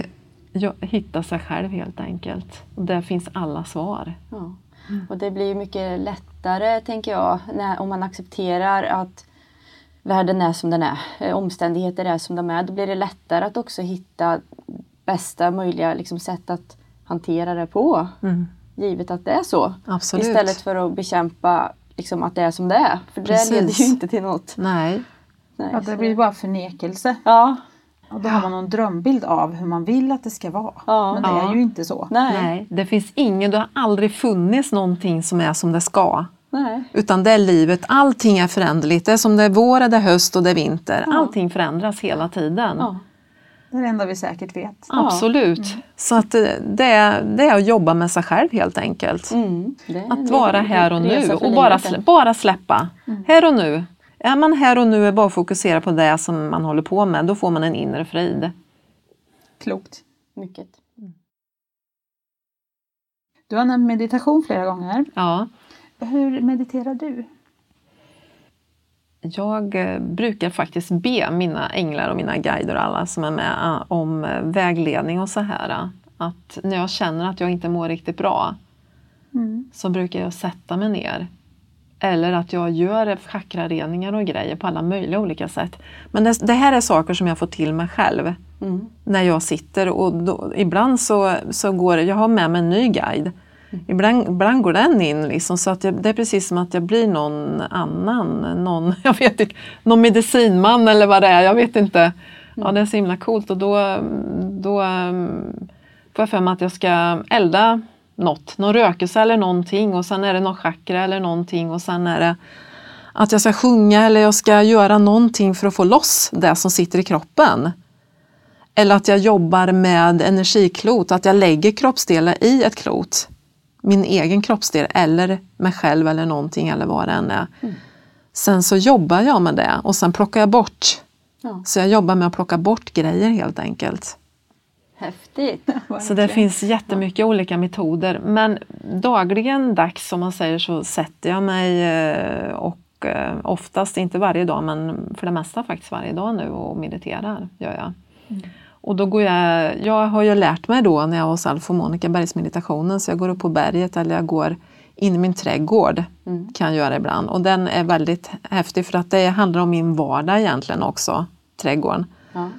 ja, hitta sig själv helt enkelt. Och där finns alla svar. Ja. Och det blir mycket lättare, tänker jag, när, om man accepterar att världen är som den är, eh, omständigheter är som de är. Då blir det lättare att också hitta bästa möjliga liksom, sätt att hantera det på. Givet att det är så. Absolut. Istället för att bekämpa liksom, att det är som det är. För Precis. det leder ju inte till något. Nej, Nej, Ja, det blir bara förnekelse. ja. Och då har man någon drömbild av hur man vill att det ska vara. Ja. Men det Ja. är ju inte så. Nej. nej, det finns ingen, det har aldrig funnits någonting som är som det ska. Nej. Utan det är livet, allting är föränderligt. Det är som det är vår, det är höst och det är vinter. Allting förändras hela tiden. Det är det enda vi säkert vet. Absolut. Så att eh, det är, det är att jobba med sig själv helt enkelt. Mm. Det Att vara här och nu och bara, slä, bara släppa. Här och nu. Är man här och nu och bara fokusera på det som man håller på med, då får man en inre frid. Klokt. Mycket. Du har nämnt meditation flera gånger. Ja. Hur mediterar du? Jag eh, brukar faktiskt be mina änglar och mina guider och alla som är med eh, om eh, vägledning och så här. Att när jag känner att jag inte mår riktigt bra Mm. så brukar jag sätta mig ner. Eller att jag gör chakrareningar och grejer på alla möjliga olika sätt. Men det, det här är saker som jag får till mig själv Mm. när jag sitter och då, ibland så, så går jag har med mig en ny guide. Ibland, ibland går den in liksom, så att jag, det är precis som att jag blir någon annan, någon, jag vet inte, någon medicinman eller vad det är, jag vet inte. Ja, det är så himla coolt och då, då mm, får jag för mig att jag ska elda något, någon rökelse eller någonting och sen är det någon chakra eller någonting och sen är det att jag ska sjunga eller jag ska göra någonting för att få loss det som sitter i kroppen. Eller att jag jobbar med energiklot, att jag lägger kroppsdelar i ett klot. Min egen kroppsdel eller mig själv eller någonting eller vad det än är. Mm. Sen så jobbar jag med det och sen plockar jag bort. Ja. Så jag jobbar med att plocka bort grejer helt enkelt. Häftigt! så det finns jättemycket ja. olika metoder. Men dagligen dags som man säger så sätter jag mig eh, och eh, oftast, inte varje dag men för det mesta faktiskt varje dag nu och mediterar. Gör jag. Mm. Och då går jag, jag har ju lärt mig då när jag var hos Alf och Monica bergsmeditationen så jag går upp på berget eller jag går in i min trädgård. Mm. kan jag göra ibland och den är väldigt häftig för att det handlar om min vardag egentligen också, trädgården. Ja.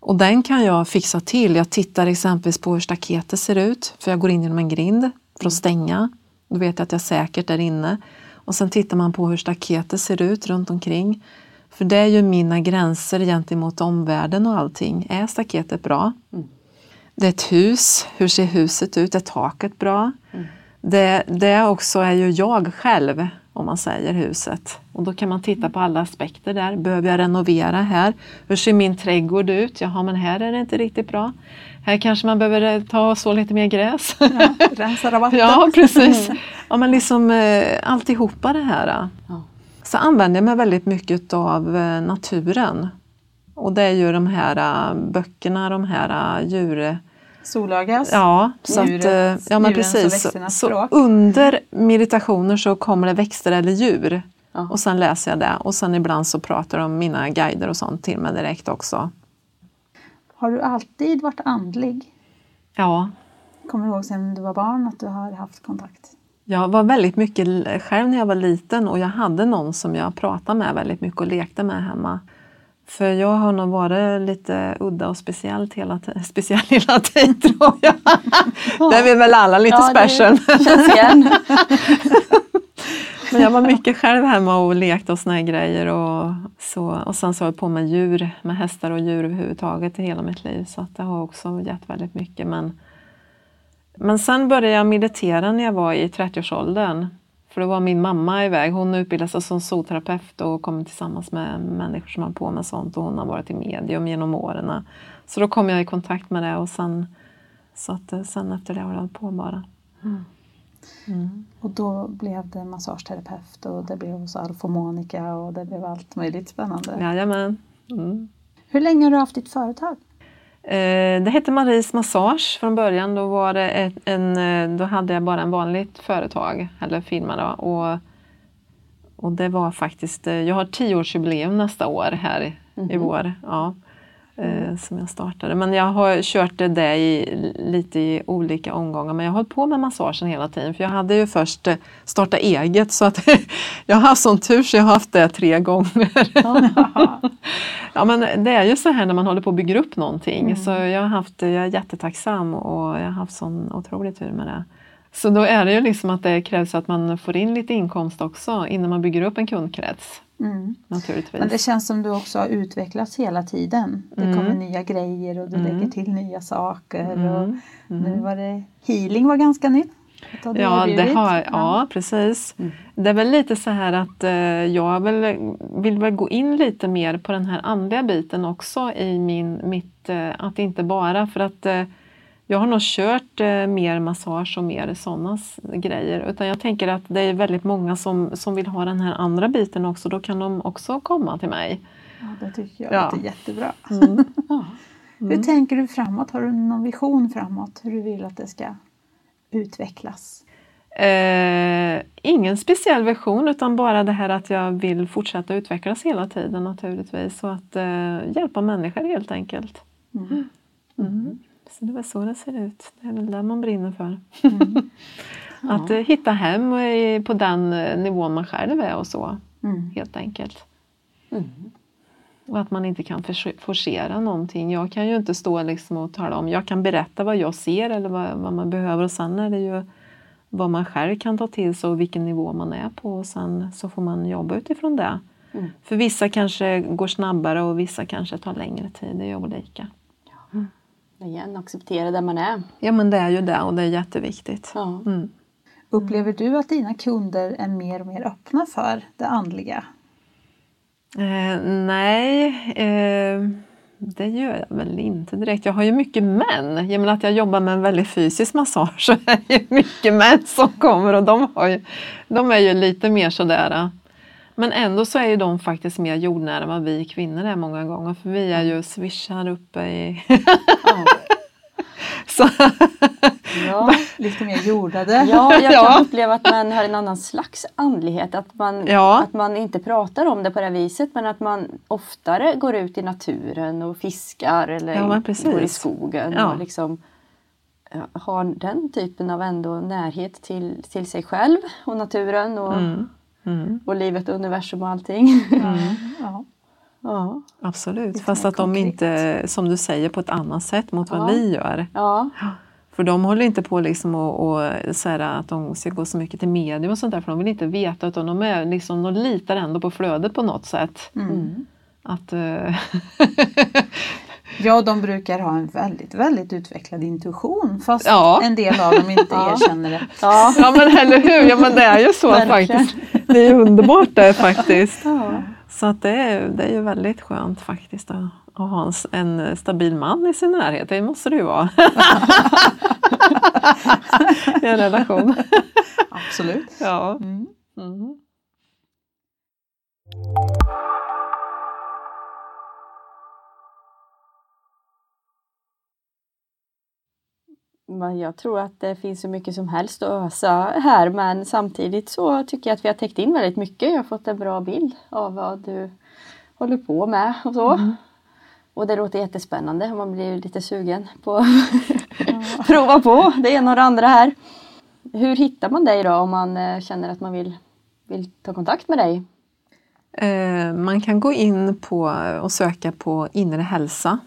Och den kan jag fixa till. Jag tittar exempelvis på hur staketet ser ut för jag går in genom en grind för att mm. stänga. Då vet jag att jag är säkert där inne. Och sen tittar man på hur staketet ser ut runt omkring. För det är ju mina gränser gentemot omvärlden och allting. Är staketet bra? Mm. Det är ett hus. Hur ser huset ut? Är taket bra? Mm. Det, det också är ju jag själv, om man säger huset. Och då kan man titta på alla aspekter där. Behöver jag renovera här? Hur ser min trädgård ut? Jaha, men här är det inte riktigt bra. Här kanske man behöver ta och så lite mer gräs. Ja, rensa rabatten. ja, precis. Ja, men liksom eh, alltihopa det här. Ja så använder jag mig väldigt mycket av eh, naturen. Och det är ju de här eh, böckerna, de här eh, djur... Solögas? Ja, så att, ja men precis. Så, under meditationer så kommer det växter eller djur. Ja. Och sen läser jag det och sen ibland så pratar de mina guider och sånt till mig direkt också. Har du alltid varit andlig? Ja. Kommer du ihåg sedan du var barn att du har haft kontakt? Jag var väldigt mycket själv när jag var liten och jag hade någon som jag pratade med väldigt mycket och lekte med hemma. För jag har nog varit lite udda och speciellt hela, speciell hela tiden tror jag. det är vi väl alla lite ja, special. Men jag var mycket själv hemma och lekte och såna grejer. Och, så, och sen så har jag på med djur, med hästar och djur överhuvudtaget i hela mitt liv. Så det har också gett väldigt mycket. Men men sen började jag meditera när jag var i 30-årsåldern. För då var min mamma iväg. Hon utbildade sig som zooterapeut och kom tillsammans med människor som har på med sånt och hon har varit i medium genom åren. Så då kom jag i kontakt med det och sen, så att, eh, sen efter det har jag hållit på bara. Mm. Mm. Och då blev det massageterapeut och det blev hos Alf och Monica och det blev allt möjligt spännande. Jajamän. Mm. Hur länge har du haft ditt företag? Eh, det hette Maries Massage från början. Då, var det ett, en, eh, då hade jag bara en vanligt företag, eller firma. Då, och, och det var faktiskt, eh, jag har tioårsjubileum nästa år här mm -hmm. i mhm. vår. Ja eh, som jag startade. Men jag har kört det i, lite i olika omgångar. Men jag har hållit på med massagen hela tiden. För jag hade ju först eh, startat eget så att jag har haft sån tur så jag har haft det tre gånger. ja men det är ju så här när man håller på att bygga upp någonting. Mm. Så jag, har haft, jag är jättetacksam och jag har haft sån otrolig tur med det. Så då är det ju liksom att det krävs att man får in lite inkomst också innan man bygger upp en kundkrets. Mm. Naturligtvis. Men det känns som du också har utvecklats hela tiden. Det mm. kommer nya grejer och du mm. lägger till nya saker. Mm. Och Nu mm. var det healing var ganska nytt. Ja, det har, ja, precis. Mm. Det är väl lite så här att eh, jag vill, vill väl gå in lite mer på den här andliga biten också i min, mitt, eh, att inte bara för att eh, jag har nog kört eh, mer massage och mer sådana grejer. Utan jag tänker att det är väldigt många som, som vill ha den här andra biten också. Då kan de också komma till mig. Ja, det tycker jag ja. låter jättebra. Mm. ja. Mm. Hur tänker du framåt? Har du någon vision framåt? Hur du vill att det ska utvecklas? Eh, ingen speciell vision utan bara det här att jag vill fortsätta utvecklas hela tiden naturligtvis. Och att eh, hjälpa människor helt enkelt. Mm. Så det var så det ser ut. Det är väl det man brinner för. Mm. Ja. att uh, hitta hem på den uh, nivån man själv är och så. Mm. Helt enkelt. Mm. Och att man inte kan forcera någonting. Jag kan ju inte stå liksom och tala om, jag kan berätta vad jag ser eller vad, vad man behöver och sen är det ju vad man själv kan ta till sig och vilken nivå man är på och sen så får man jobba utifrån det. Mm. För vissa kanske går snabbare och vissa kanske tar längre tid, det är olika. Igen, acceptera där man är. Ja men det är ju det och det är jätteviktigt. Ja. Mm. Upplever du att dina kunder är mer och mer öppna för det andliga? Eh, nej, eh, det gör jag väl inte direkt. Jag har ju mycket män. Och med att jag jobbar med en väldigt fysisk massage så är det ju mycket män som kommer och de, har ju, de är ju lite mer sådär men ändå så är ju de faktiskt mer jordnära än vad vi kvinnor är många gånger för vi är ju swishar uppe i... så. Ja, lite mer jordade. Ja, jag kan ja. uppleva att man har en annan slags andlighet. Att man, ja. att man inte pratar om det på det viset men att man oftare går ut i naturen och fiskar eller ja, går i skogen. Och liksom, har den typen av ändå närhet till, till sig själv och naturen. Och, mm. Mm. Och livet, universum och allting. Mm. Ja. ja. Absolut, fast att de inte, som du säger, på ett annat sätt mot vad vi gör. Ja. För de håller inte på liksom och, och så att de ska gå så mycket till medium och sånt där för de vill inte veta utan de, är liksom, de litar ändå på flödet på något sätt. Mm. Att, uh... ja, de brukar ha en väldigt, väldigt utvecklad intuition fast ja. en del av dem inte ja. erkänner det. Ja. ja, men eller hur, ja, men det är ju så faktiskt. Det är underbart det faktiskt. Ja. Så att det, är, det är ju väldigt skönt faktiskt att, att ha en, en stabil man i sin närhet. Det måste det ju vara. I en relation. Absolut. Ja. Mm. Mm. Jag tror att det finns så mycket som helst att ösa här men samtidigt så tycker jag att vi har täckt in väldigt mycket. Jag har fått en bra bild av vad du håller på med och så. Mm. Och det låter jättespännande. Man blir lite sugen på att prova på det ena och det andra här. Hur hittar man dig då om man eh, känner att man vill, vill ta kontakt med dig? Eh, man kan gå in på och söka på inre hälsa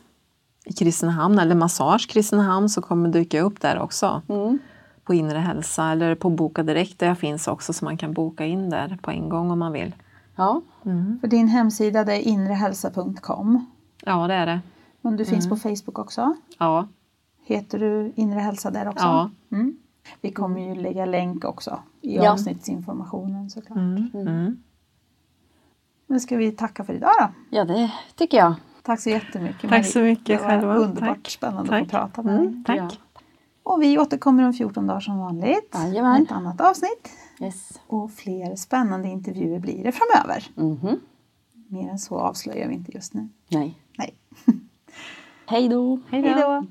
i Kristinehamn eller Massage Kristinehamn så kommer dyka upp där också. Mm. På Inre Hälsa eller på Boka Direkt där jag finns också så man kan boka in där på en gång om man vill. Ja. Mm. För din hemsida det är inrehälsa.com. Ja det är det. Men du finns mm. på Facebook också? Ja. Heter du Inre Hälsa där också? Ja. Mm. Vi kommer ju lägga länk också i ja. avsnittsinformationen såklart. Mm. Mm. Men ska vi tacka för idag då? Ja det tycker jag. Tack så jättemycket Tack så mycket själva. Det var underbart tack. spännande tack. att prata med dig. Mm, tack. Ja. Och vi återkommer om 14 dagar som vanligt. Jajamän. Ett annat avsnitt. Yes. Och fler spännande intervjuer blir det framöver. Mm -hmm. Mer än så avslöjar vi inte just nu. Nej. Nej. Hej då. Hej då.